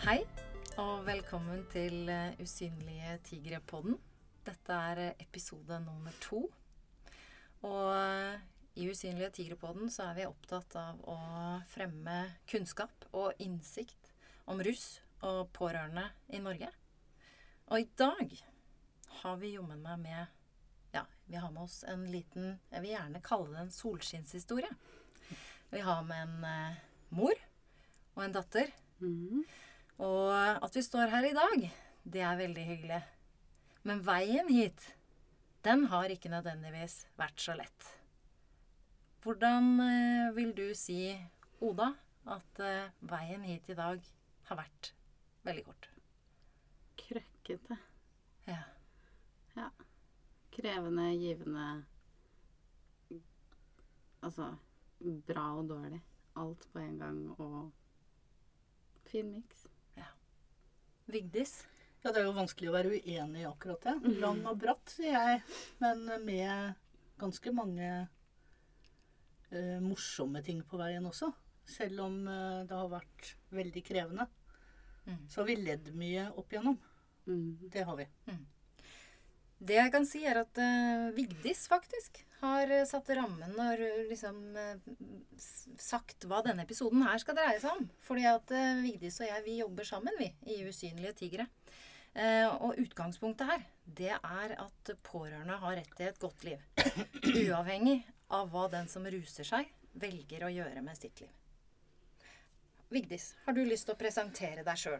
Hei, og velkommen til eh, Usynlige tigre-podden. Dette er eh, episode nummer to. Og eh, i Usynlige tigre-podden så er vi opptatt av å fremme kunnskap og innsikt om russ og pårørende i Norge. Og i dag har vi jommen meg med Ja, vi har med oss en liten Jeg vil gjerne kalle det en solskinnshistorie. Vi har med en eh, mor og en datter. Mhm. Og at vi står her i dag, det er veldig hyggelig. Men veien hit, den har ikke nødvendigvis vært så lett. Hvordan eh, vil du si, Oda, at eh, veien hit i dag har vært veldig kort? Krøkkete. Ja. Ja. Krevende, givende Altså bra og dårlig. Alt på en gang og fin miks. Vigdis? Ja, det er jo vanskelig å være uenig i akkurat det. Lang og bratt, sier jeg. Men med ganske mange uh, morsomme ting på veien også. Selv om uh, det har vært veldig krevende. Mm. Så har vi ledd mye opp igjennom. Mm. Det har vi. Det jeg kan si, er at uh, Vigdis faktisk har eh, satt rammen og liksom eh, sagt hva denne episoden her skal dreie seg om. Fordi at eh, Vigdis og jeg, vi jobber sammen, vi, i Usynlige tigre. Og utgangspunktet her, det er at pårørende har rett til et godt liv. Uavhengig av hva den som ruser seg, velger å gjøre med sitt liv. Vigdis, har du lyst til å presentere deg sjøl?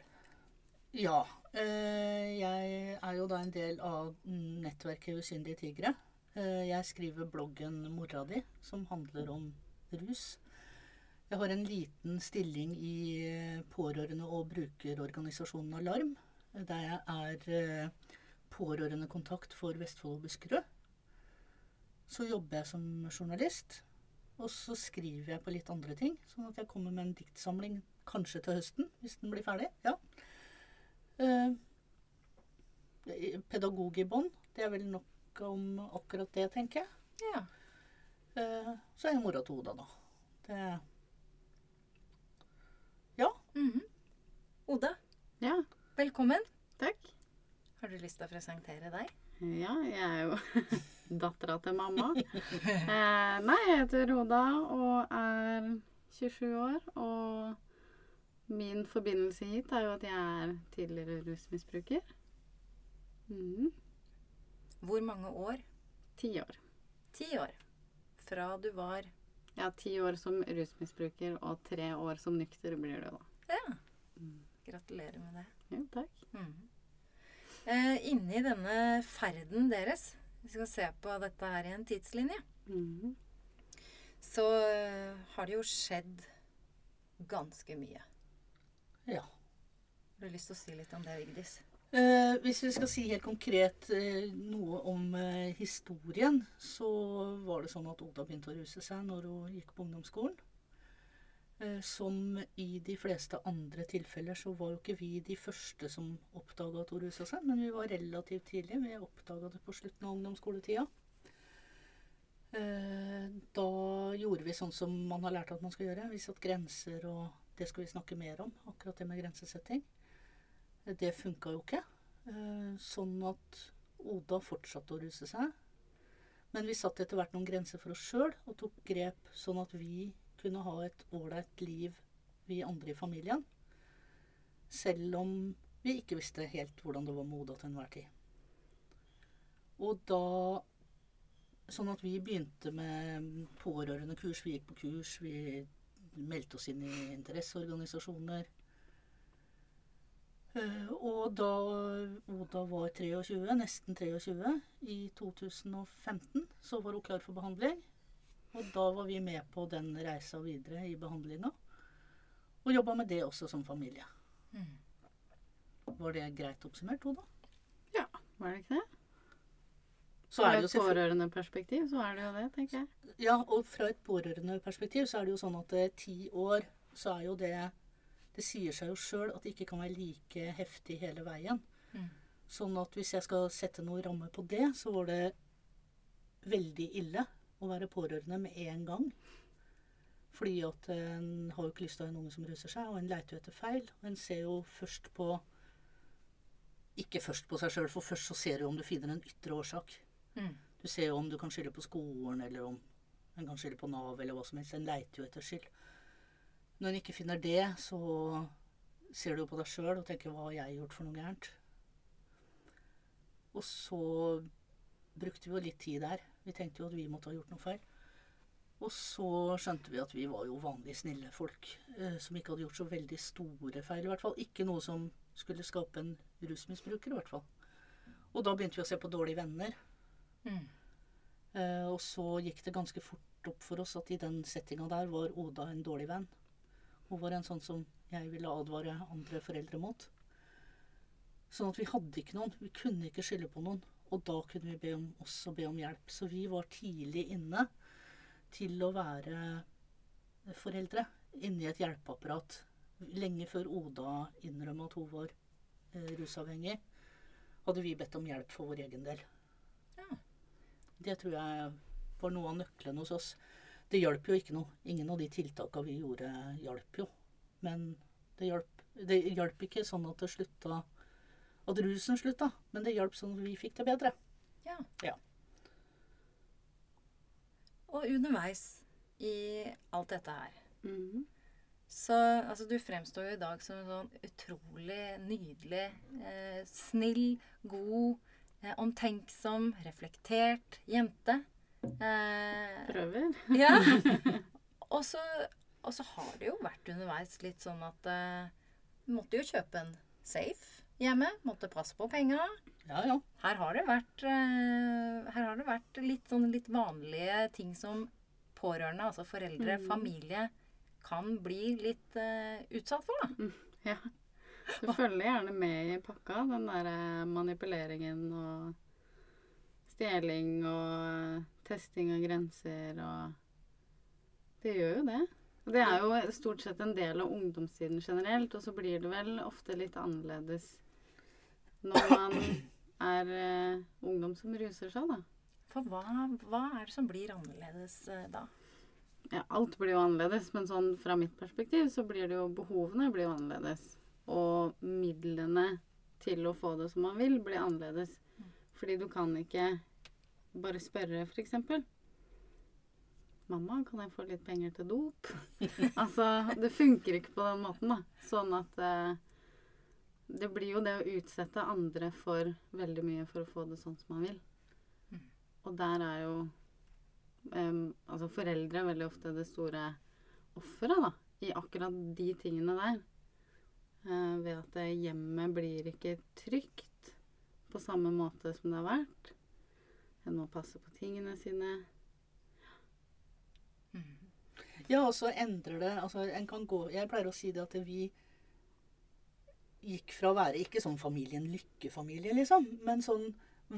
Ja. Jeg er jo da en del av nettverket Usynlige tigre. Eh, jeg skriver bloggen Mora di, som handler om rus. Jeg har en liten stilling i eh, pårørende- og brukerorganisasjonen Alarm, eh, der jeg er pårørendekontakt for Vestfold og Buskerud. Så jobber jeg som journalist, og så skriver jeg på litt andre ting. Sånn at jeg kommer med en diktsamling kanskje til høsten, hvis den blir ferdig. Ja. Eh, pedagog i bånn. Det er vel nok om akkurat det, tenker jeg. Ja. Eh, så er jo mora til Oda, da. Det Ja. Mhm. Oda, Ja, velkommen. takk. Har du lyst til å presentere deg? Ja, jeg er jo dattera til mamma. Eh, nei, jeg heter Oda og er 27 år. Og min forbindelse hit er jo at jeg er tidligere rusmisbruker. Mhm. Hvor mange år? Ti år. Ti år. Fra du var Ja, ti år som rusmisbruker og tre år som nykter blir du, da. Ja. Mm. Gratulerer med det. Jo, takk. Mm. Eh, inni denne ferden deres, vi skal se på dette her i en tidslinje, Mm. så eh, har det jo skjedd ganske mye. ja. Har du lyst til å si litt om det, Vigdis? Eh, hvis vi skal si helt konkret eh, noe om eh, historien, så var det sånn at Oda begynte å ruse seg når hun gikk på ungdomsskolen. Eh, som i de fleste andre tilfeller så var jo ikke vi de første som oppdaga at hun rusa seg, men vi var relativt tidlig. Vi oppdaga det på slutten av ungdomsskoletida. Eh, da gjorde vi sånn som man har lært at man skal gjøre. Vi satte grenser, og det skal vi snakke mer om. Akkurat det med grensesetting. Det funka jo ikke. Eh, Sånn at Oda fortsatte å ruse seg. Men vi satte etter hvert noen grenser for oss sjøl og tok grep sånn at vi kunne ha et ålreit liv, vi andre i familien. Selv om vi ikke visste helt hvordan det var med Oda til enhver tid. Og da Sånn at vi begynte med pårørendekurs. Vi gikk på kurs, vi meldte oss inn i interesseorganisasjoner. Eh, Og da Oda var 23, nesten 23, i 2015, så var hun klar for behandling. Og da var vi med på den reisa videre i behandlinga. Og jobba med det også som familie. Mm. Var det greit oppsummert, Oda? Ja, var det ikke det? Så Fra er det jo et pårørendeperspektiv så er det jo det, tenker jeg. Ja, og fra et pårørendeperspektiv så er det jo sånn at eh, ti år, så er jo det Det sier seg jo sjøl at det ikke kan være like heftig hele veien. Mm. Sånn at hvis jeg skal sette noen ramme på det, så var det veldig ille å være pårørende med en gang. Fordi at en har jo ikke lyst til å ha en unge som ruser seg, og en leiter jo etter feil. Og en ser jo først på Ikke først på seg sjøl, for først så ser du om du finner en ytre årsak. Mm. Du ser jo om du kan skylde på skolen, eller om en kan skylde på Nav, eller hva som helst. En leiter jo etter skyld. Når en ikke finner det, så ser du jo på deg sjøl og tenker 'hva har jeg gjort for noe gærent'? Og så brukte vi jo litt tid der. Vi tenkte jo at vi måtte ha gjort noe feil. Og så skjønte vi at vi var jo vanlig snille folk eh, som ikke hadde gjort så veldig store feil. i hvert fall. Ikke noe som skulle skape en rusmisbruker, i hvert fall. Og da begynte vi å se på dårlige venner. Mm. Eh, og så gikk det ganske fort opp for oss at i den settinga der var Oda en dårlig venn. Var en sånn som jeg ville advare andre foreldre mot. Sånn at vi hadde ikke noen. Vi kunne ikke skylde på noen. Og da kunne vi be om, også be om hjelp. Så vi var tidlig inne til å være foreldre inni et hjelpeapparat. Lenge før Oda innrømma at hun var eh, rusavhengig, hadde vi bedt om hjelp for vår egen del. Ja. Det tror jeg var noe av nøkkelen hos oss. Det hjalp jo ikke noe. Ingen av de tiltakene vi gjorde, hjalp jo. Men det hjalp, det hjalp ikke sånn at det slutta At rusen slutta, men det hjalp sånn at vi fikk det bedre. Ja. Ja. Og underveis i alt dette her Mhm. Så altså, du fremstår jo i dag som en sånn utrolig nydelig, eh, snill, god, eh, omtenksom, reflektert jente. Eh, Prøver. ja. Og så, har det jo vært underveis litt sånn at eh, måtte jo kjøpe en safe hjemme. Måtte passe på penga. Ja, ja. Her har det vært, eh, her har det vært litt sånn litt vanlige ting som pårørende, altså foreldre, Mm. familie, kan bli litt eh, utsatt for, da. Ja. Du følger gjerne med i pakka, den der manipuleringen og stjeling og testing av grenser og Det gjør jo det. Og det er jo stort sett en del av ungdomstiden generelt, og så blir det vel ofte litt annerledes når man er uh, ungdom som ruser seg, da. For hva, hva er det som blir annerledes uh, da? Ja, alt blir jo annerledes, men sånn fra mitt perspektiv så blir det jo behovene blir jo annerledes. Og midlene til å få det som man vil, blir annerledes. Fordi du kan ikke bare spørre, f.eks. 'Mamma, kan jeg få litt penger til dop?' altså, det funker ikke på den måten, da. Sånn at eh, det blir jo det å utsette andre for veldig mye for å få det sånn som man vil. Mm. Og der er jo eh, altså foreldre veldig ofte det store offeret, da. I akkurat de tingene der. Eh, ved at hjemmet blir ikke trygt på samme måte som det har vært. En må passe på tingene sine. Ja, og så endrer det altså en kan gå, Jeg pleier å si det at vi gikk fra å være ikke sånn familien lykkefamilie, liksom, men sånn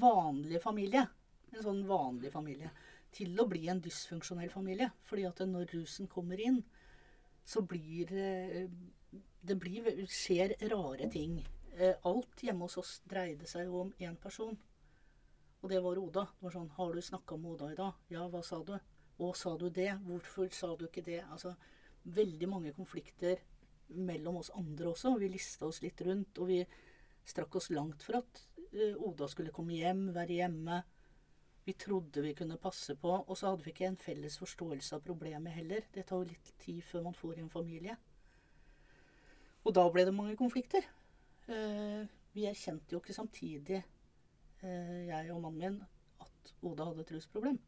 vanlig familie. En sånn vanlig familie. Til å bli en dysfunksjonell familie. Fordi at når rusen kommer inn, så blir eh, Det blir, skjer rare ting. Eh, Alt hjemme hos oss dreide seg jo om én person. Og det var Oda. Det var sånn 'Har du snakka med Oda i dag?' 'Ja, hva sa du?' 'Å, sa du det? Hvorfor sa du ikke det?' Altså veldig mange konflikter mellom oss andre også. Vi lista oss litt rundt, og vi strakk oss langt for at eh, Oda skulle komme hjem, være hjemme. Vi trodde vi kunne passe på, og så hadde vi ikke en felles forståelse av problemet heller. Det tar jo litt tid før man får i en familie. Og da ble det mange konflikter. Eh, vi erkjente jo ikke samtidig, jeg og mannen min, at Oda hadde et rusproblem.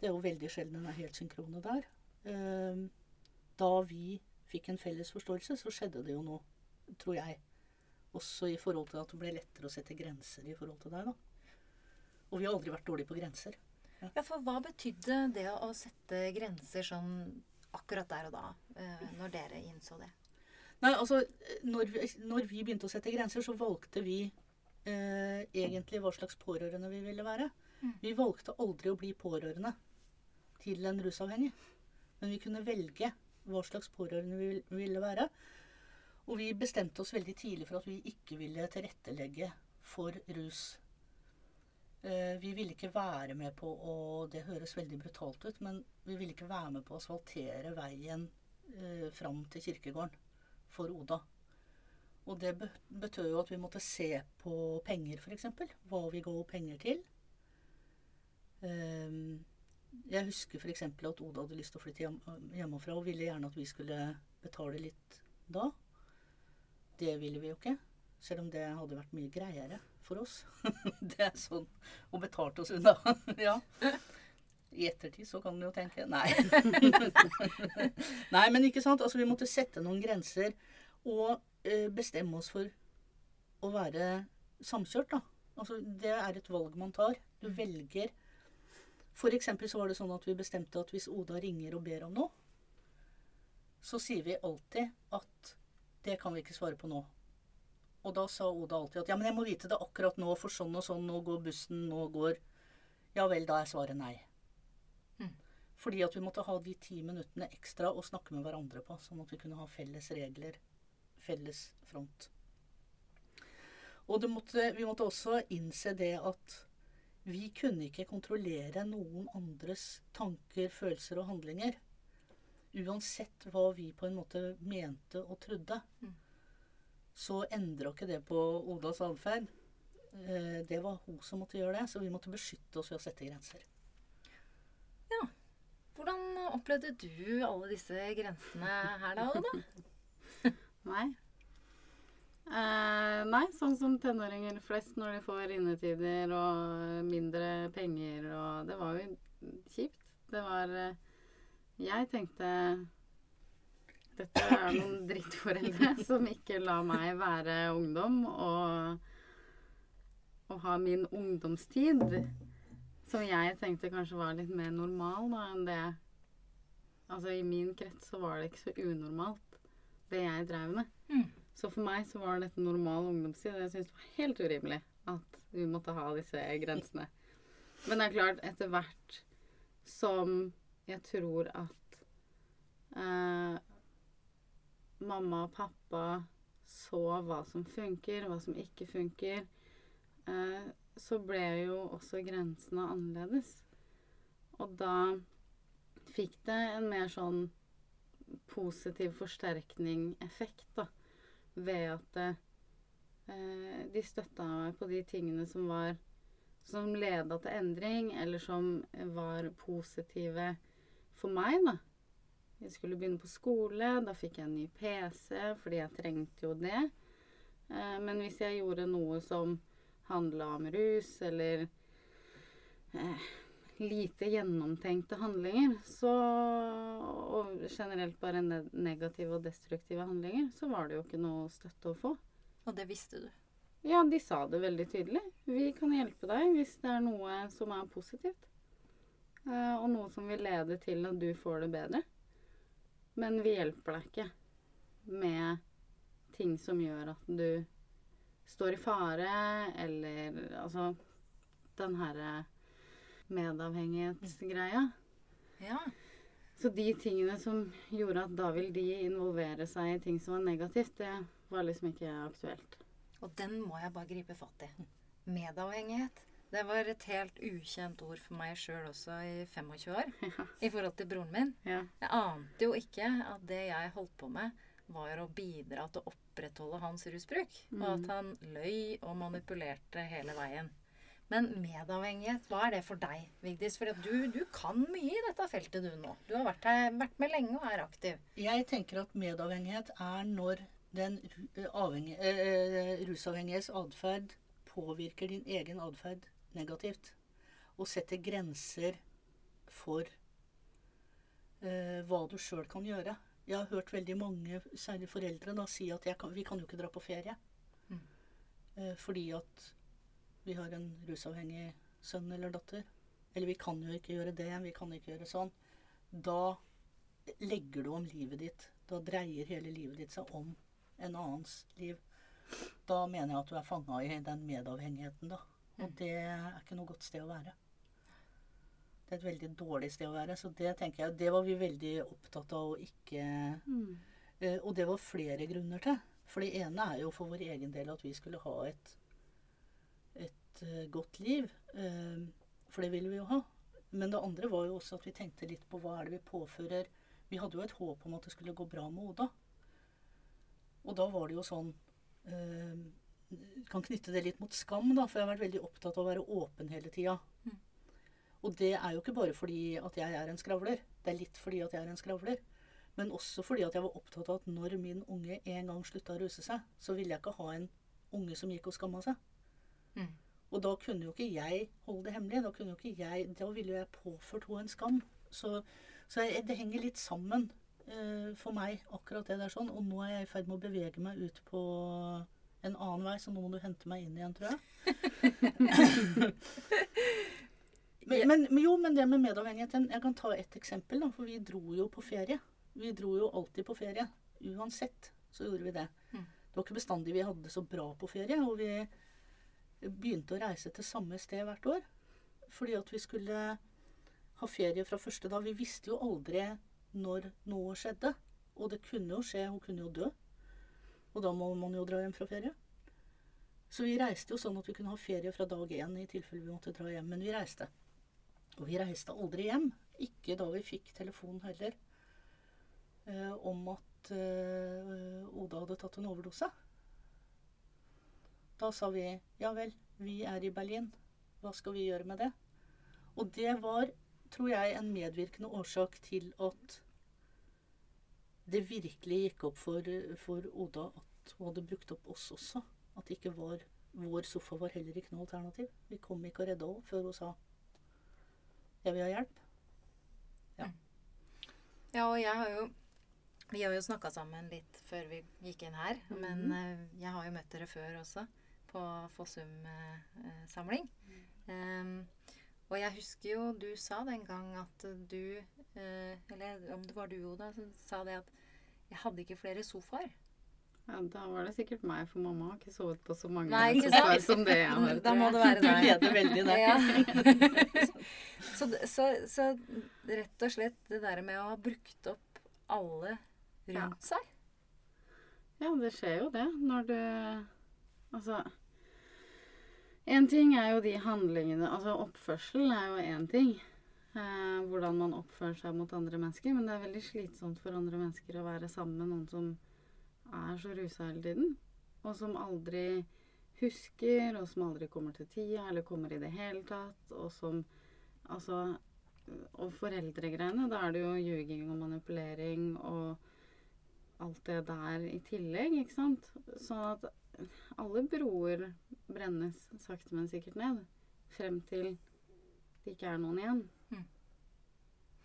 Det er jo veldig sjelden hun er helt synkrone der. Eh, da vi fikk en felles forståelse, så skjedde det jo noe, tror jeg. Også i forhold til at det ble lettere å sette grenser i forhold til deg, da. Og vi har aldri vært dårlige på grenser. Ja, for hva betydde det å sette grenser sånn akkurat der og da, eh, når dere innså det? Nei, altså, når vi, når vi begynte å sette grenser, så valgte vi eh, egentlig hva slags pårørende vi ville være. Mm. Vi valgte aldri å bli pårørende til en rusavhengig. Men vi kunne velge hva slags pårørende vi ville være. Og vi bestemte oss veldig tidlig for at vi ikke ville tilrettelegge for rus. Eh, vi ville ikke være med på å Det høres veldig brutalt ut, men vi ville ikke være med på å asfaltere veien eh, fram til kirkegården for Oda. Og det betød jo at vi måtte se på penger, f.eks. Hva vi ga penger til. Ehm, jeg husker f.eks. at Oda hadde lyst til å flytte hjemmefra og ville gjerne at vi skulle betale litt da. Det ville vi jo ikke. Selv om det hadde vært mye greiere for oss. det er sånn Og betalt oss unna. ja. I ettertid så kan du jo tenke Nei. Nei, men ikke sant. Altså, vi måtte sette noen grenser og bestemme oss for å være samkjørt, da. Altså, det er et valg man tar. Du velger For eksempel så var det sånn at vi bestemte at hvis Oda ringer og ber om noe, så sier vi alltid at det kan vi ikke svare på nå. Og da sa Oda alltid at ja, men jeg må vite det akkurat nå, for sånn og sånn, nå går bussen, nå går Ja vel, da er svaret nei. Mm. Fordi at vi måtte ha de ti minuttene ekstra å snakke med hverandre på, sånn at vi kunne ha felles regler, felles front. Og det måtte, vi måtte også innse det at vi kunne ikke kontrollere noen andres tanker, følelser og handlinger. Uansett hva vi på en måte mente og trodde, Mm. så endra ikke det på Odas atferd. Eh, Det var hun som måtte gjøre det, så vi måtte beskytte oss ved å sette grenser. Hvordan opplevde du alle disse grensene her da, Oda? Nei. Eh, nei, sånn som tenåringer flest når de får innetider og mindre penger og Det var jo kjipt. Det var eh, Jeg tenkte dette er noen drittforeldre som ikke lar meg være ungdom og, og ha min ungdomstid. Som jeg tenkte kanskje var litt mer normal da enn det Altså i min krets så var det ikke så unormalt, det jeg drev med. Mm. Så for meg så var dette normal ungdomstid, og jeg syntes det var helt urimelig at vi måtte ha disse grensene. Men det er klart, etter hvert som jeg tror at eh, mamma og pappa så hva som funker, hva som ikke funker, eh, så ble jo også grensene annerledes. Og da fikk det en mer sånn positiv forsterkning-effekt, da ved at eh, de støtta meg på de tingene som var som leda til endring, eller som var positive for meg, da. Jeg skulle begynne på skole, da fikk jeg en ny PC, fordi jeg trengte jo det. Eh, men hvis jeg gjorde noe som handla om rus, eller eh, lite gjennomtenkte handlinger, så Og generelt bare negative og destruktive handlinger, så var det jo ikke noe støtte å få. Og det visste du. Ja, de sa det veldig tydelig. Vi kan hjelpe deg hvis det er noe som er positivt. Eh, og noe som vil lede til at du får det bedre. Men vi hjelper deg ikke med ting som gjør at du står i fare, eller altså den herre medavhengighetsgreia. Ja. Så de tingene som gjorde at da vil de involvere seg i ting som var negativt, det var liksom ikke aktuelt. Og den må jeg bare gripe fatt i. Medavhengighet. Det var et helt ukjent ord for meg sjøl også i 25 år. I forhold til broren min. Ja. Jeg ante jo ikke at det jeg holdt på med, var å bidra til å opprettholde hans rusbruk. Og at han løy og manipulerte hele veien. Men medavhengighet, hva er det for deg, Vigdis? For du, du kan mye i dette feltet du nå. Du har vært, her, vært med lenge og er aktiv. Jeg tenker at medavhengighet er når den ru- avhengig- eh, rusavhengiges atferd påvirker din egen atferd negativt. Og setter grenser for eh, hva du sjøl kan gjøre. Jeg har hørt veldig mange, særlig foreldre, da, si at kan, vi kan jo ikke dra på ferie. Mm. Eh, fordi at vi har en rusavhengig sønn eller datter. Eller vi kan jo ikke gjøre det, vi kan ikke gjøre sånn. Da legger du om livet ditt. Da dreier hele livet ditt seg om en annens liv. Da mener jeg at du er fanga i den medavhengigheten, da. Og det er ikke noe godt sted å være. Det er et veldig dårlig sted å være. Så det tenker jeg, det var vi veldig opptatt av å ikke Mm. Eh, Og det var flere grunner til. For det ene er jo for vår egen del at vi skulle ha et, et eh, godt liv. eh, for det ville vi jo ha. Men det andre var jo også at vi tenkte litt på hva er det vi påfører Vi hadde jo et håp om at det skulle gå bra med Oda. Og da var det jo sånn eh, Kan knytte det litt mot skam, da, for jeg har vært veldig opptatt av å være åpen hele tida. Mm. Og det er jo ikke bare fordi at jeg er en skravler. Det er litt fordi at jeg er en skravler. Men også fordi at jeg var opptatt av at når min unge en gang slutta å ruse seg, så ville jeg ikke ha en unge som gikk og skamma seg. Mm. Og da kunne jo ikke jeg holde det hemmelig. Da, kunne jo ikke jeg, da ville jo jeg påført henne en skam. Så, så jeg, det henger litt sammen uh, for meg, akkurat det der sånn. Og nå er jeg i ferd med å bevege meg ut på en annen vei, så nå må du hente meg inn igjen, tror jeg. men, men, jo, men det med medavhengigheten Jeg kan ta et eksempel, da. For vi dro jo på ferie. Vi dro jo alltid på ferie. Uansett så gjorde vi det. Mm. Det var ikke bestandig vi hadde det så bra på ferie. Og vi begynte å reise til samme sted hvert år. Fordi at vi skulle ha ferie fra første dag. Vi visste jo aldri når noe skjedde. Og det kunne jo skje. Hun kunne jo dø. Og da må man jo dra hjem fra ferie. Så vi reiste jo sånn at vi kunne ha ferie fra dag én i tilfelle vi måtte dra hjem. Men vi reiste. Og vi reiste aldri hjem. Ikke da vi fikk telefon heller. Eh, om at eh, Oda hadde tatt en overdose. Da sa vi ja vel, vi er i Berlin. Hva skal vi gjøre med det? Og det var, tror jeg, en medvirkende årsak til at det virkelig gikk opp for, for Oda at hun hadde brukt opp oss også. At det ikke var Vår sofa var heller ikke noe alternativ. Vi kom ikke og redda henne før hun sa jeg vil ha hjelp. Ja, og jeg har jo Vi har jo snakka sammen litt før vi gikk inn her. Mhm. Men eh, jeg har jo møtt dere før også, på Fossum-samling. Um, og jeg husker jo du sa den gang at du eh, Eller om det var du, Oda, som sa det at jeg hadde ikke flere sofaer. Ja, da var det sikkert meg, for mamma har ikke sovet på så mange Nei, ikke sofaer som det jeg har. Da må det være deg. Du leder veldig der. Ja. så, så, så rett og slett det der med å ha brukt opp alle rundt seg. Ja, det skjer jo det når du Altså En ting er jo de handlingene Altså oppførsel er jo én ting. Eh, hvordan man oppfører seg mot andre mennesker. Men det er veldig slitsomt for andre mennesker å være sammen med noen som er så rusa hele tiden. Og som aldri husker, og som aldri kommer til tida, eller kommer i det hele tatt. Og som Altså Og foreldregreiene, da er det jo ljuging og manipulering og alt det der i tillegg, ikke sant? Sånn at alle broer brennes sakte, men sikkert ned. Frem til det ikke er noen igjen. Mm.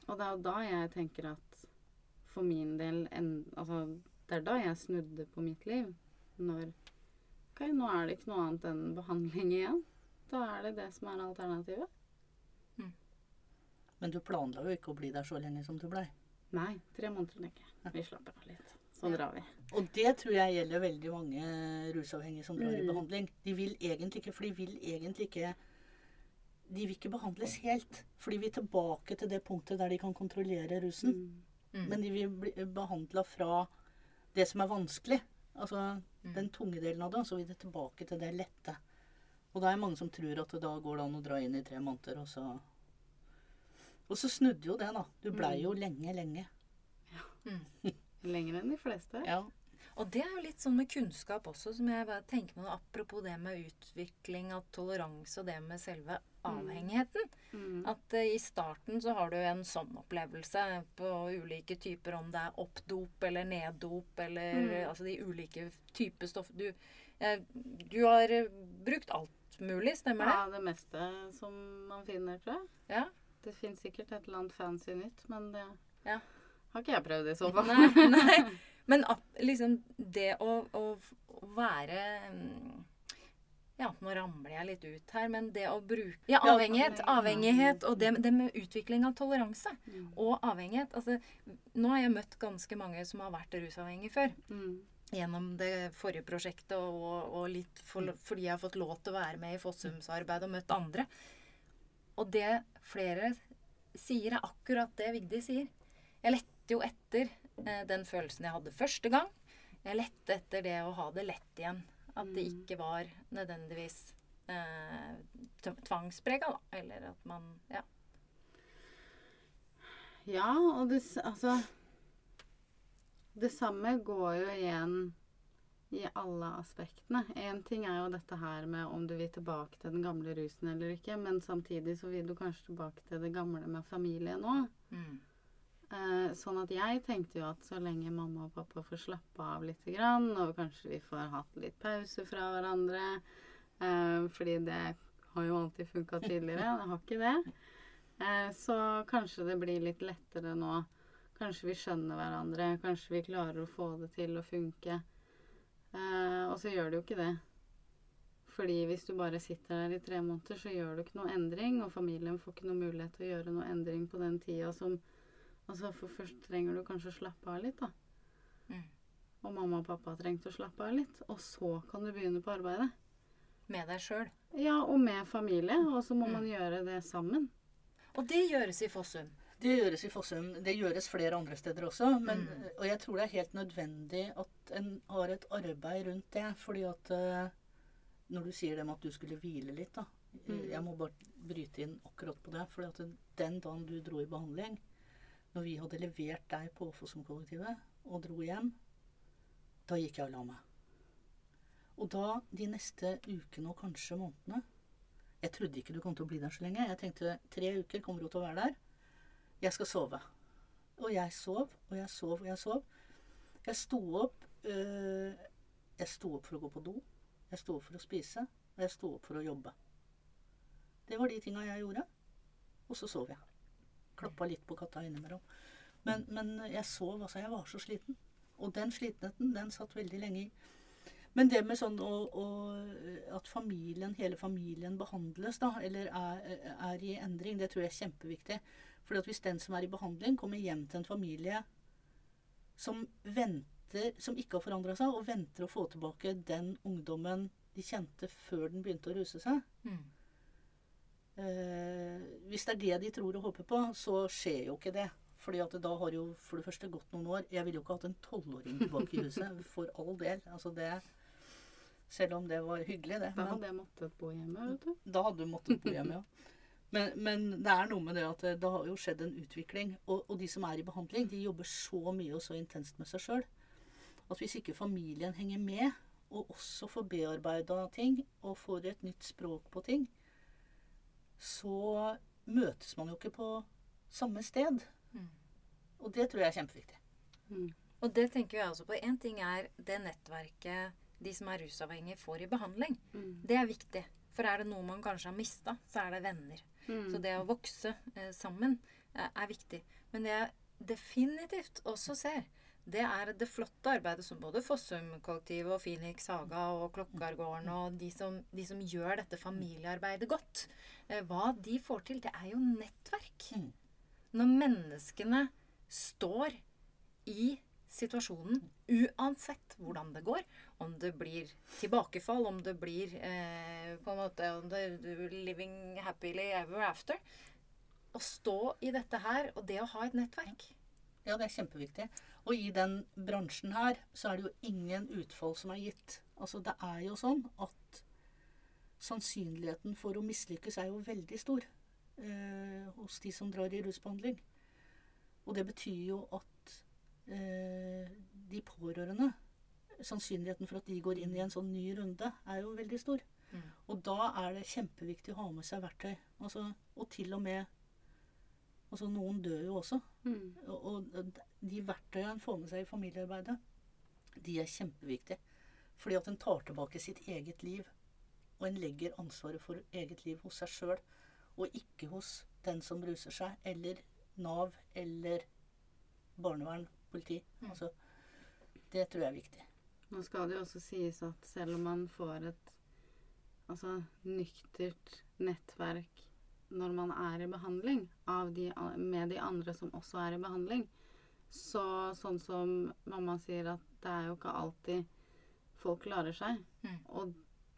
Og det er jo da jeg tenker at for min del en, Altså, det er da jeg snudde på mitt liv. Når OK, nå er det ikke noe annet enn behandling igjen. Da er det det som er alternativet. Men du planla jo ikke å bli der så lenge som du blei. Nei, tre måneder tenker jeg. Vi slapper av litt. Så drar vi. Og det tror jeg gjelder veldig mange rusavhengige som drar i Mm. behandling. De vil egentlig ikke, for de vil egentlig ikke De vil ikke behandles helt. Fordi vi er tilbake til det punktet der de kan kontrollere rusen. Mm. Mm. Men de vil bli behandla fra det som er vanskelig. Altså Mm. den tunge delen av det. Og så vil det tilbake til det lette. Og da er det mange som tror at det da går det an å dra inn i tre måneder, og så Og så snudde jo det, da. Du blei Mm. jo lenge, lenge. Mm. Lenger enn de fleste. Ja. Og det er jo litt sånn med kunnskap også, som jeg bare tenker på apropos det med utvikling av toleranse og det med selve avhengigheten. Mm. At uh, i starten så har du en sånn opplevelse på ulike typer, om det er oppdop eller neddop eller Mm. altså de ulike typer stoff. Du, uh, du har eh, brukt alt mulig, stemmer det? Ja, det meste som man finner, tror jeg. Ja. Det fins sikkert et eller annet fancy nytt, men det Ja. Har ikke jeg prøvd i så fall. Nei, nei. Men liksom det å, å, være mm, Ja, nå ramler jeg litt ut her, men det å bruke Ja, Ja, avhengighet. Avhengighet og det, det med utvikling av toleranse. Mm. Og avhengighet. Altså, nå har jeg møtt ganske mange som har vært rusavhengige før. Mm. Gjennom det forrige prosjektet og, og litt for, fordi jeg har fått lov til å være med i Fossumsarbeid og møtt andre. Og det flere sier, er akkurat det Vigdi sier. Jeg lette jo etter eh, den følelsen jeg hadde første gang. Jeg lette etter det å ha det lett igjen. At det Mm. ikke var nødvendigvis eh, tvangsprega, da. Eller at man Ja. Ja, og det Altså Det samme går jo igjen i alle aspektene. Én ting er jo dette her med om du vil tilbake til den gamle rusen eller ikke, men samtidig så vil du kanskje tilbake til det gamle med familie nå. Mm. Eh, sånn at jeg tenkte jo at så lenge mamma og pappa får slappe av litt, og kanskje vi får hatt litt pause fra hverandre eh, Fordi det har jo alltid funka tidligere. Det har ikke det. Eh, så kanskje det blir litt lettere nå. Kanskje vi skjønner hverandre. Kanskje vi klarer å få det til å funke. Og så gjør det jo ikke det. Fordi hvis du bare sitter der i tre måneder, så gjør du ikke noe endring, og familien får ikke noe mulighet til å gjøre noe endring på den tida som Altså, for først trenger du kanskje å slappe av litt, da. Mm. Og mamma og pappa trengte å slappe av litt. Og så kan du begynne på arbeidet. Med deg sjøl. Ja, og med familie. Og så må Mm. man gjøre det sammen. Og det gjøres i Fossum. Det gjøres i Fossum. Det gjøres flere andre steder også. Men, Mm. Og jeg tror det er helt nødvendig at en har et arbeid rundt det. Fordi at eh, når du sier det med at du skulle hvile litt, da. Mm. Jeg må bare bryte inn akkurat på det. fordi at den dagen du dro i behandling, når vi hadde levert deg på Åfossum-kollektivet og dro hjem, da gikk jeg og la meg. Og da, de neste ukene og kanskje månedene Jeg trodde ikke du kom til å bli der så lenge. Jeg tenkte tre uker kommer du til å være der. Jeg skal sove. Og jeg sov, og jeg sov, og jeg sov. Jeg sto opp øh, Jeg sto opp for å gå på do. Jeg sto opp for å spise. Og jeg sto opp for å jobbe. Det var de tinga jeg gjorde. Og så sov jeg. Klappa litt på katta innimellom. Men, men jeg sov, altså. Jeg var så sliten. Og den slitenheten, den satt veldig lenge i. Men det med sånn å, å, at familien, hele familien behandles, da, eller er, er i endring, det tror jeg er kjempeviktig. For hvis den som er i behandling, kommer hjem til en familie som venter, som ikke har forandra seg, og venter å få tilbake den ungdommen de kjente før den begynte å ruse seg Mm. Eh, Hvis det er det de tror og håper på, så skjer jo ikke det. Fordi at da har jo for det første gått noen år. Jeg ville jo ikke hatt en tolvåring tilbake i huset. For all del. Altså det Selv om det var hyggelig, det. Da hadde jeg måttet bo hjemme, vet du. da hadde du måttet bo hjemme, ja. Men, men det er noe med det at det, det har jo skjedd en utvikling. Og, og de som er i behandling, de jobber så mye og så intenst med seg sjøl at hvis ikke familien henger med, og også får bearbeida ting, og får et nytt språk på ting, så møtes man jo ikke på samme sted. Mm. Og det tror jeg er kjempeviktig. Mm. Og det tenker jeg også på. Én ting er det nettverket de som er rusavhengige, får i behandling. Mm. Det er viktig. For er det noe man kanskje har mista, så er det venner. Mm. Så det å vokse eh, sammen eh, er viktig. Men det jeg definitivt også ser, det er det flotte arbeidet som både Fossum-kollektivet og Phoenix Haga og Klokkargården og de som, de som gjør dette familiearbeidet godt, eh, hva de får til, det er jo nettverk. Mm. Når menneskene står i situasjonen, uansett hvordan det går, om det blir tilbakefall, om det blir eh, på en måte om det, living happily ever after Å stå i dette her, og det å ha et nettverk Ja, det er kjempeviktig. Og i den bransjen her så er det jo ingen utfall som er gitt. Altså det er jo sånn at sannsynligheten for å mislykkes er jo veldig stor eh, hos de som drar i rusbehandling. Og det betyr jo at eh, de pårørende Sannsynligheten for at de går inn i en sånn ny runde, er jo veldig stor. Mm. Og da er det kjempeviktig å ha med seg verktøy. Altså, og til og med Altså, noen dør jo også. Mm. Og, og de verktøyene en får med seg i familiearbeidet, de er kjempeviktige. Fordi at en tar tilbake sitt eget liv. Og en legger ansvaret for eget liv hos seg sjøl, og ikke hos den som ruser seg, eller Nav, eller barnevern, politi. Mm. Altså, det tror jeg er viktig. Nå skal det jo også sies at selv om man får et altså, nyktert nettverk når man er i behandling av de, med de andre som også er i behandling, så sånn som mamma sier at det er jo ikke alltid folk klarer seg. Mm. Og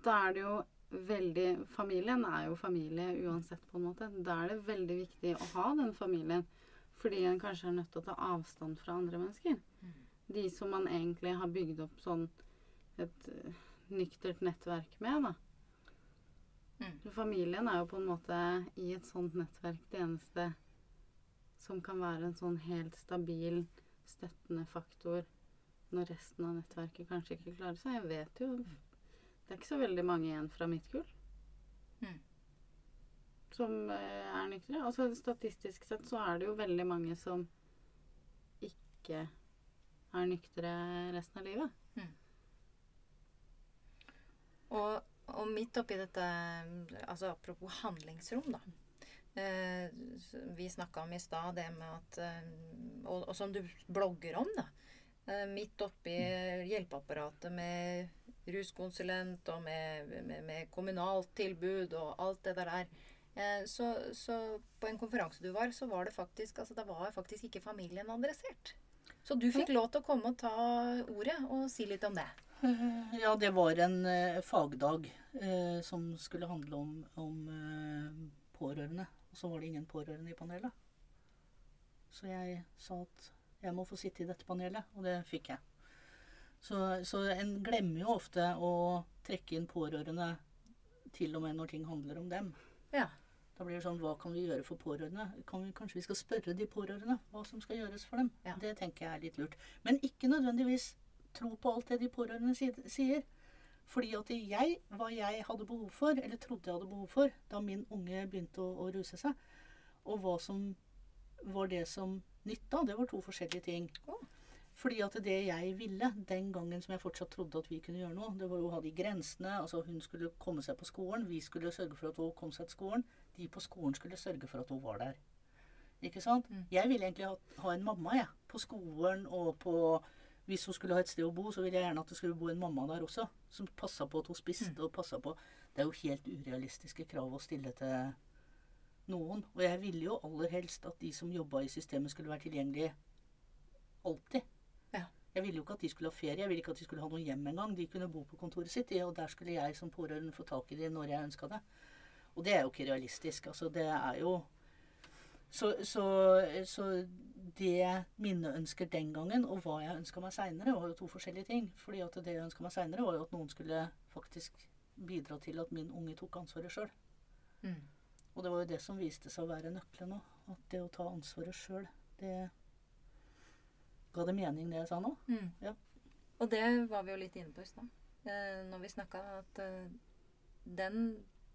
da er det jo veldig Familien er jo familie uansett, på en måte. Da er det veldig viktig å ha den familien. Fordi en kanskje er nødt til å ta avstand fra andre mennesker. Mm. De som man egentlig har bygd opp sånn et eh, nyktert nettverk med, da. Mm. For familien er jo på en måte i et sånt nettverk det eneste som kan være en sånn helt stabil, støttende faktor når resten av nettverket kanskje ikke klarer seg. Jeg vet jo Det er ikke så veldig mange igjen fra mitt kull Mm. som eh, er nyktre. Altså statistisk sett så er det jo veldig mange som ikke er nyktre resten av livet. Og, og midt oppi dette altså Apropos handlingsrom, da. Eh, vi snakka om i stad det med at eh, og, og som du blogger om, da. Eh, midt oppi hjelpeapparatet med ruskonsulent og med, med, med kommunalt tilbud og alt det der. Eh, så, så på en konferanse du var, så var det faktisk altså det var faktisk ikke familien adressert. Så du fikk lov til å komme og ta ordet og si litt om det. Eh, Ja, det var en eh, fagdag eh, som skulle handle om, om pårørende. Og så var det ingen pårørende i panelet. Så jeg sa at jeg må få sitte i dette panelet, og det fikk jeg. Så, så en glemmer jo ofte å trekke inn pårørende til og med når ting handler om dem. Ja. Da blir det sånn, hva kan vi gjøre for pårørende? Kan vi, kanskje vi skal spørre de pårørende hva som skal gjøres for dem? Ja. Det tenker jeg er litt lurt. Men ikke nødvendigvis tro på alt det de pårørende sier. Fordi at jeg, hva jeg hadde behov for, eller trodde jeg hadde behov for, da min unge begynte å, å ruse seg, og hva som var det som nytta, det var to forskjellige ting. Oh. Fordi at det jeg ville, den gangen som jeg fortsatt trodde at vi kunne gjøre noe, det var jo å ha de grensene. Altså hun skulle komme seg på skolen, vi skulle sørge for at hun kom seg til skolen. De på skolen skulle sørge for at hun var der. Ikke sant? Mm. Jeg ville egentlig ha, ha en mamma, jeg. På skolen og på Hvis hun skulle ha et sted å bo, så ville jeg gjerne at det skulle bo en mamma der også. Som passa på at hun spiste og passa på Det er jo helt urealistiske krav å stille til noen. Og jeg ville jo aller helst at de som jobba i systemet, skulle være tilgjengelige alltid. Ja. Jeg ville jo ikke at de skulle ha ferie, jeg ville ikke at de skulle ha noe hjem engang. De kunne bo på kontoret sitt, og der skulle jeg som pårørende få tak i dem når jeg ønska det. Og det er jo ikke realistisk. Altså, det er jo Så, så, så det mine ønsker den gangen, og hva jeg ønska meg seinere, var jo to forskjellige ting. Fordi at det jeg ønska meg seinere, var jo at noen skulle faktisk bidra til at min unge tok ansvaret sjøl. Mm. Og det var jo det som viste seg å være nøkkelen òg. At det å ta ansvaret sjøl, det Ga det mening, det jeg sa nå? Mm. Ja. Og det var vi jo litt inne på i stad. Eh, når vi snakka at eh, den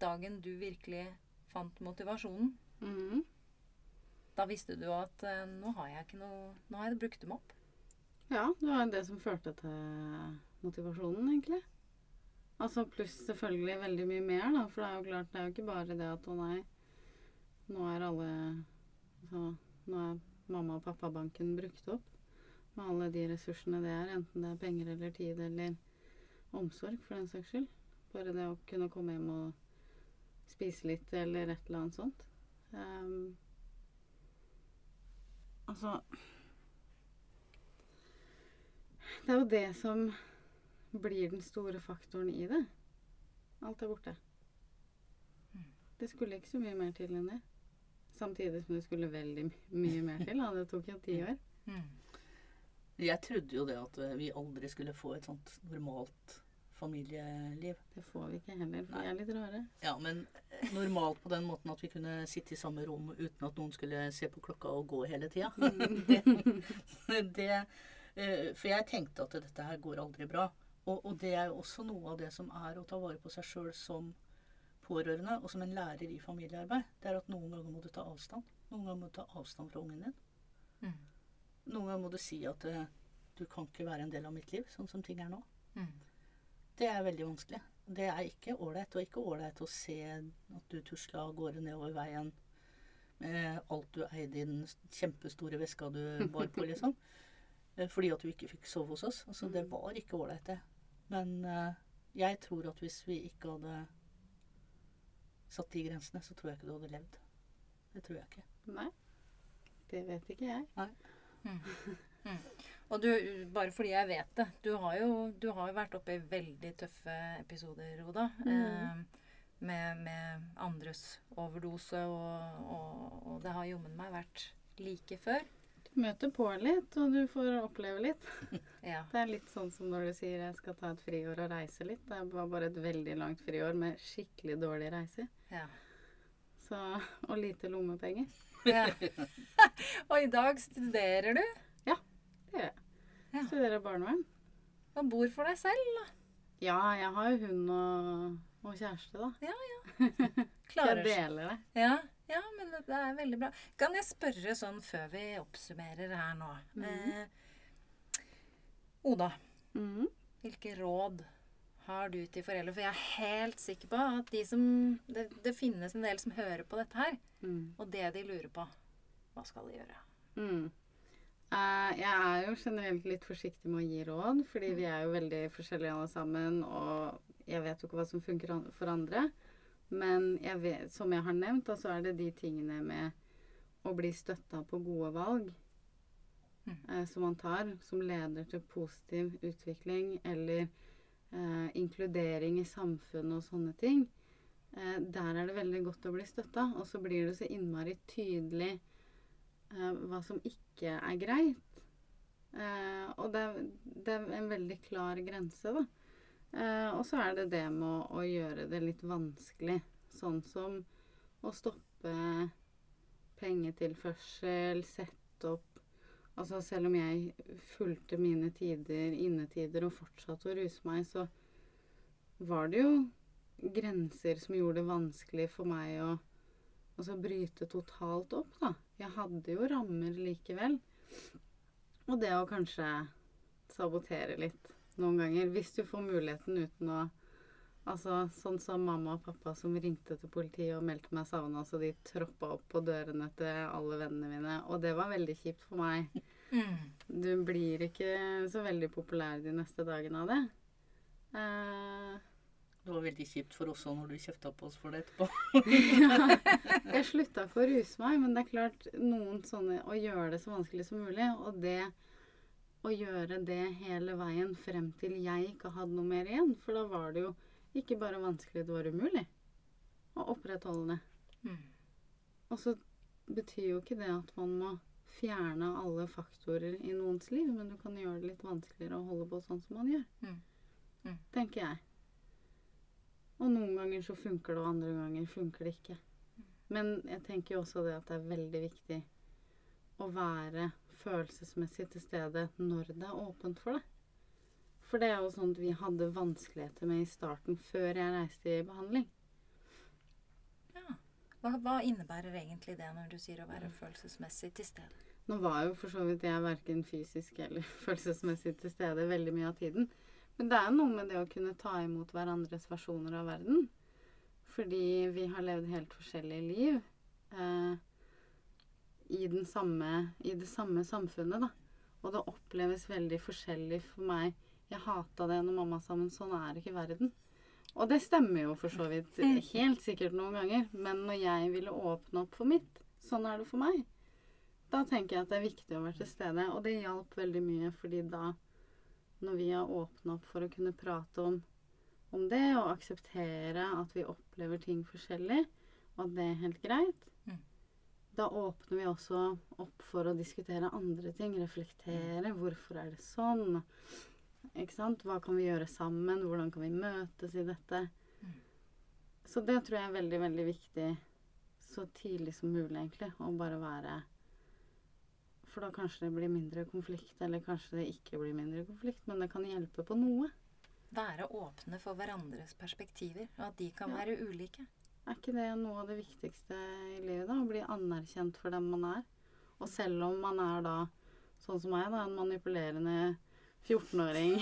dagen du virkelig fant motivasjonen, Mhm. Da visste du at eh, nå har jeg ikke noe Nå har jeg brukt dem opp. Ja, det var det som førte til motivasjonen, egentlig. Altså pluss selvfølgelig veldig mye mer, da. For det er jo klart, det er jo ikke bare det at å nei, nå er alle Altså, nå er mamma- og pappabanken brukt opp med alle de ressursene det er, enten det er penger eller tid eller omsorg, for den saks skyld. Bare det å kunne komme hjem og spise litt eller et eller annet sånt. Ehm, altså Det er jo det som blir den store faktoren i det. Alt er borte. Det skulle ikke så mye mer til enn det. Samtidig som det skulle veldig mye mer til. Da. Det tok jo ti år. Jeg trodde jo det at vi aldri skulle få et sånt normalt familieliv. Det får vi ikke heller, for vi er litt rare. Ja, men normalt på den måten at vi kunne sitte i samme rom uten at noen skulle se på klokka og gå hele tida. eh, for jeg tenkte at dette her går aldri bra. Og, og det er også noe av det som er å ta vare på seg sjøl som pårørende, og som en lærer i familiearbeid. Det er at noen ganger må du ta avstand. Noen ganger må du ta avstand fra ungen din. Mm. Noen ganger må du si at eh, du kan ikke være en del av mitt liv, sånn som ting er nå. Mm. Det er veldig vanskelig. Det er ikke ålreit. Og ikke ålreit å se at du tusla av gårde nedover veien med alt du eide i den kjempestore veska du bar på, liksom. Eh, Fordi at du ikke fikk sove hos oss. Altså, det var ikke ålreit, det. Men eh, jeg tror at hvis vi ikke hadde satt de grensene, så tror jeg ikke du hadde levd. Det tror jeg ikke. Nei. Det vet ikke jeg. Og du, bare fordi jeg vet det Du har jo, du har jo vært oppe i veldig tøffe episoder, Oda. Eh, med, med andres overdose, og, og, og det har jommen meg vært like før. Du møter på litt, og du får oppleve litt. Ja. Det er litt sånn som når du sier jeg skal ta et friår og reise litt. Det var bare et veldig langt friår med skikkelig dårlige reiser. ja. Så, og lite lommepenger. ja. og i dag studerer du Ja, Det gjør jeg. Ja. Studerer barnevern. og bor for deg selv. da. Ja, jeg har jo hund og, og kjæreste, da. Ja, ja. Klarer jeg deler det. Ja, ja, men det er veldig bra. Kan jeg spørre sånn før vi oppsummerer her nå eh, Oda, Mhm. hvilke råd har du til foreldre? For jeg er helt sikker på at de som det, det finnes en del som hører på dette her, Mm. og det de lurer på Hva skal de gjøre? Mm. Eh, jeg er jo generelt litt forsiktig med å gi råd, fordi vi er jo veldig forskjellige alle sammen, og jeg vet jo ikke hva som funker for andre. Men jeg vet, som jeg har nevnt, så er det de tingene med å bli støtta på gode valg Mm. eh, som man tar, som leder til positiv utvikling eller eh, inkludering i samfunnet og sånne ting. Eh, der er det veldig godt å bli støtta. Og så blir det så innmari tydelig hva som ikke er greit. Eh, og det det er en veldig klar grense, da. Eh, og så er det det med å, å gjøre det litt vanskelig. Sånn som å stoppe pengetilførsel, sette opp Altså selv om jeg fulgte mine tider, innetider, og fortsatte å ruse meg, så var det jo grenser som gjorde det vanskelig for meg å bryte totalt opp, da. Jeg hadde jo rammer likevel. Og det å kanskje sabotere litt noen ganger, hvis du får muligheten uten å Altså sånn som mamma og pappa som ringte til politiet og meldte meg savna, så de troppa opp på dørene til alle vennene mine. Og det var veldig kjipt for meg. Du blir ikke så veldig populær de neste dagene av det. Eh, Det var veldig kjipt for oss òg når du kjefta på oss for det etterpå. jeg slutta ikke å ruse meg, men det er klart noen sånne Å gjøre det så vanskelig som mulig, og det å gjøre det hele veien frem til jeg ikke hadde noe mer igjen. For da var det jo ikke bare vanskelig, det var umulig å opprettholde det. Mm. Og så betyr jo ikke det at man må fjerne alle faktorer i noens liv, men du kan gjøre det litt vanskeligere å holde på sånn som man gjør. Mm. Mm. Tenker jeg. Og noen ganger så funker det, og andre ganger funker det ikke. Men jeg tenker jo også det at det er veldig viktig å være følelsesmessig til stede når det er åpent for det. For det er jo at vi hadde vanskeligheter med i starten, før jeg reiste i behandling. Ja. Hva, hva innebærer egentlig det når du sier å være følelsesmessig til stede? Nå var jo for så vidt jeg verken fysisk eller følelsesmessig til stede veldig mye av tiden. Men det er noe med det å kunne ta imot hverandres versjoner av verden. Fordi vi har levd helt forskjellige liv eh, i, samme, i det samme samfunnet, da. Og det oppleves veldig forskjellig for meg. Jeg hata det når mamma sa men sånn er ikke verden. Og det stemmer jo for så vidt helt sikkert noen ganger. Men når jeg ville åpne opp for mitt, sånn er det for meg. Da tenker jeg at det er viktig å være til stede. Og det hjalp veldig mye, fordi da, når vi har åpna opp for å kunne prate om, om det, og akseptere at vi opplever ting forskjellig, og at det er helt greit, Mm. da åpner vi også opp for å diskutere andre ting. Reflektere. Hvorfor er det sånn? Ikke sant? Hva kan vi gjøre sammen? Hvordan kan vi møtes i dette? Mm. Så det tror jeg er veldig, veldig viktig så tidlig som mulig, egentlig. Å bare være For da kanskje det blir mindre konflikt, eller kanskje det ikke blir mindre konflikt, men det kan hjelpe på noe. Være åpne for hverandres perspektiver, og at de kan Ja. være ulike. Er ikke det noe av det viktigste i livet, da? Å bli anerkjent for den man er. Og selv om man er da, sånn som meg, da, en manipulerende 14-åring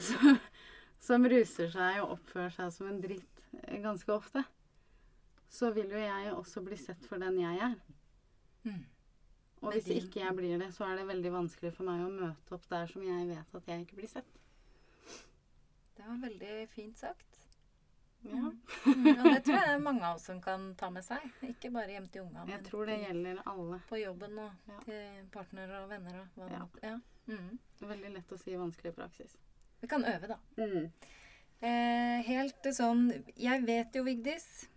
som, som ruser seg og oppfører seg som en dritt eh, ganske ofte, så vil jo jeg også bli sett for den jeg er. Mm. Og hvis din- ikke jeg blir det, så er det veldig vanskelig for meg å møte opp der som jeg vet at jeg ikke blir sett. Det var veldig fint sagt. Ja. Mm, og det tror jeg det er mange av oss som kan ta med seg. Ikke bare hjem til unga, Jeg men tror det gjelder alle. på jobben og Ja. til partnere og venner og hva det Ja. måtte ja. mm. Veldig lett å si vanskelig i praksis. Vi kan øve, da. Eh, helt sånn Jeg vet jo, Vigdis,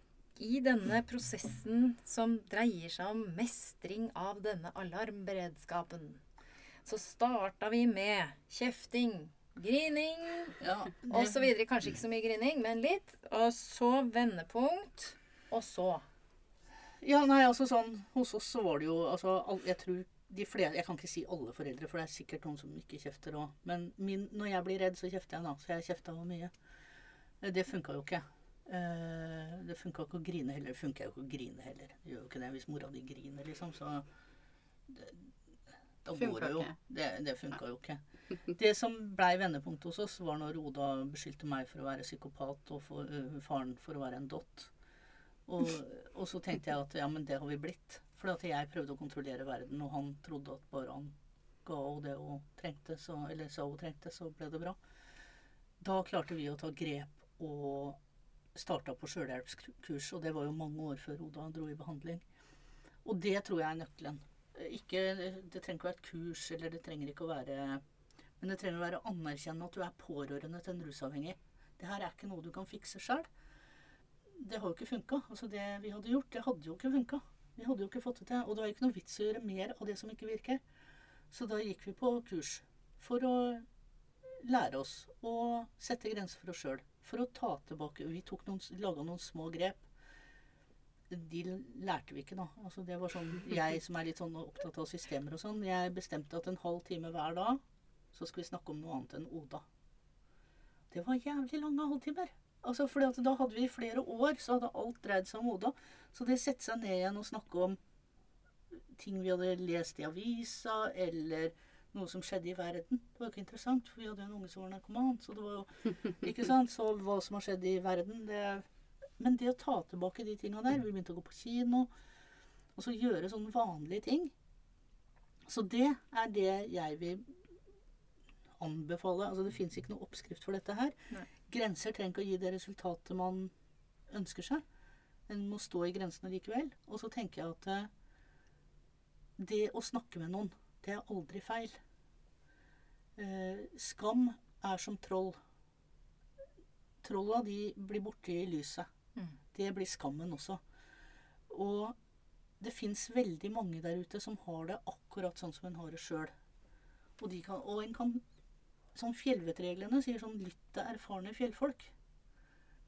i denne prosessen som dreier seg om mestring av denne alarmberedskapen, så starta vi med kjefting, grining Ja, og så videre. Kanskje ikke så mye grining, men litt. Og så vendepunkt. Og så Ja, nei, altså sånn Hos oss så var det jo altså all, Jeg tror de flere Jeg kan ikke si alle foreldre, for det er sikkert noen som ikke kjefter òg. Men min, når jeg blir redd, så kjefter jeg, da. Så jeg kjefta jo mye. Eh, Det funka jo ikke. Eh, Det funka ikke å grine heller. Det funker jo ikke å grine heller. Det gjør jo ikke det hvis mora di griner, liksom. Så det, da går det jo. Det, det funka jo ikke. Det som blei vendepunktet hos oss, var når Oda beskyldte meg for å være psykopat og for, uh, faren for å være en dott. Og, og så tenkte jeg at ja, men det har vi blitt. For at jeg prøvde å kontrollere verden, og han trodde at bare han ga henne det hun trengte, så, eller sa hun trengte, så ble det bra. Da klarte vi å ta grep og starta på sjølhjelpskurs, og det var jo mange år før Oda dro i behandling. Og det tror jeg er nøkkelen. Ikke, det trenger ikke å være et kurs, eller det trenger ikke å være Men det trenger å være å anerkjenne at du er pårørende til en rusavhengig. Det her er ikke noe du kan fikse sjøl. Det har jo ikke funka. Altså det vi hadde gjort, det hadde jo ikke funka. Vi hadde jo ikke fått det til. Og det var ikke noe vits å gjøre mer av det som ikke virker. Så da gikk vi på kurs for å lære oss å sette grenser for oss sjøl. For å ta tilbake Vi tok noen, laga noen små grep. De lærte vi ikke, da. Altså det var sånn, Jeg som er litt sånn opptatt av systemer og sånn, jeg bestemte at en halv time hver dag så skulle vi snakke om noe annet enn Oda. Det var jævlig lange halvtimer. Altså, fordi da hadde vi i flere år, så hadde alt dreid seg om Oda. Så det sette seg ned igjen og snakke om ting vi hadde lest i avisa, eller noe som skjedde i verden. Det var jo ikke interessant, for vi hadde jo en unge som var narkoman. Så det var jo Ikke sant? Så hva som har skjedd i verden, det Men det å ta tilbake de tinga der Vi begynte å gå på kino. Og så gjøre sånne vanlige ting. Så det er det jeg vil anbefale. Altså det fins ikke noe oppskrift for dette her. Nei. Grenser trenger ikke å gi det resultatet man ønsker seg. En må stå i grensene likevel. Og så tenker jeg at eh, det å snakke med noen, det er aldri feil. Eh, skam er som troll. Trolla de blir borte i lyset. Mm. Det blir skammen også. Og det fins veldig mange der ute som har det akkurat sånn som en har det sjøl. Og, de kan- og en kan Sånn fjellvettreglene sier sånn lytt til erfarne fjellfolk.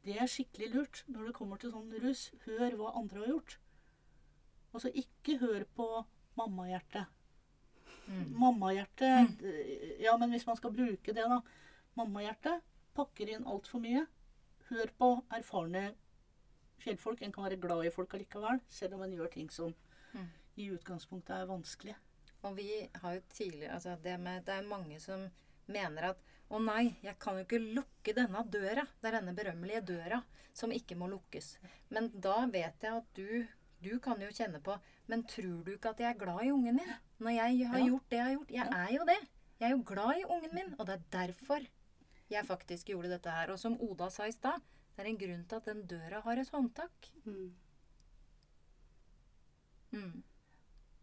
Det er skikkelig lurt når det kommer til sånn rus. Hør hva andre har gjort. Altså ikke hør på mammahjertet. Mm. Mammahjertet Ja, men hvis man skal bruke det, da. Mammahjertet pakker inn altfor mye. Hør på erfarne fjellfolk. En kan være glad i folk allikevel, selv om en gjør ting som Mm. i utgangspunktet er vanskelig. Og vi har jo tidligere altså det, med, det er mange som mener at å nei, jeg kan jo ikke lukke denne døra. Det er denne berømmelige døra som ikke må lukkes. Men da vet jeg at du, du kan jo kjenne på Men tror du ikke at jeg er glad i ungen min? Når jeg har Ja. gjort det jeg har gjort. Jeg er jo det. Jeg er jo glad i ungen min. Og det er derfor jeg faktisk gjorde dette her. Og som Oda sa i stad, det er en grunn til at den døra har et håndtak. Mm. Mm.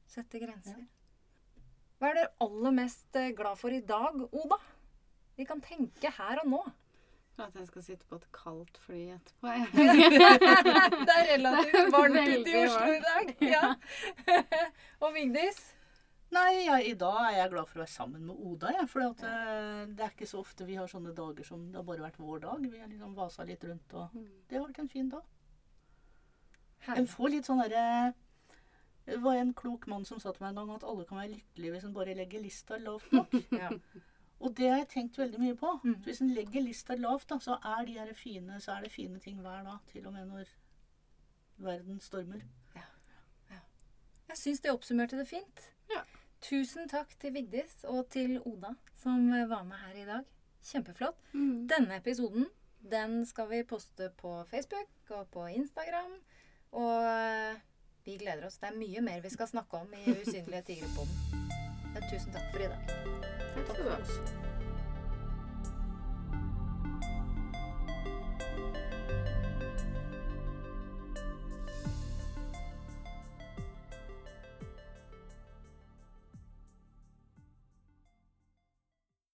Sette grenser. Hva er dere aller mest eh, glad for i dag, Oda? Vi kan tenke her og nå. For at jeg skal sitte på et kaldt fly etterpå. det er relativt varmt ute i Oslo i dag. Ja. og Vigdis? Nei, ja, i dag er jeg glad for å være sammen med Oda. Ja, for at, eh, det er ikke så ofte vi har sånne dager som det har bare vært vår dag. Vi har liksom vasa litt rundt, og Mm. det har vært en fin dag. En får litt sånn derre Det var en klok mann som sa til meg en gang at alle kan være lykkelige hvis en bare legger lista lavt nok. Ja. Og det har jeg tenkt veldig mye på. Mm. Hvis en legger lista lavt, da, så er de her fine, så er det fine ting hver dag. Til og med når verden stormer. Jeg syns det oppsummerte det fint. Ja. Tusen takk til Vigdis og til Oda som var med her i dag. Kjempeflott. Mm. Denne episoden den skal vi poste på Facebook og på Instagram. Og eh, vi gleder oss. Det er mye mer vi skal snakke om i Usynlige tigre på Men tusen takk for i dag. Takk for ha.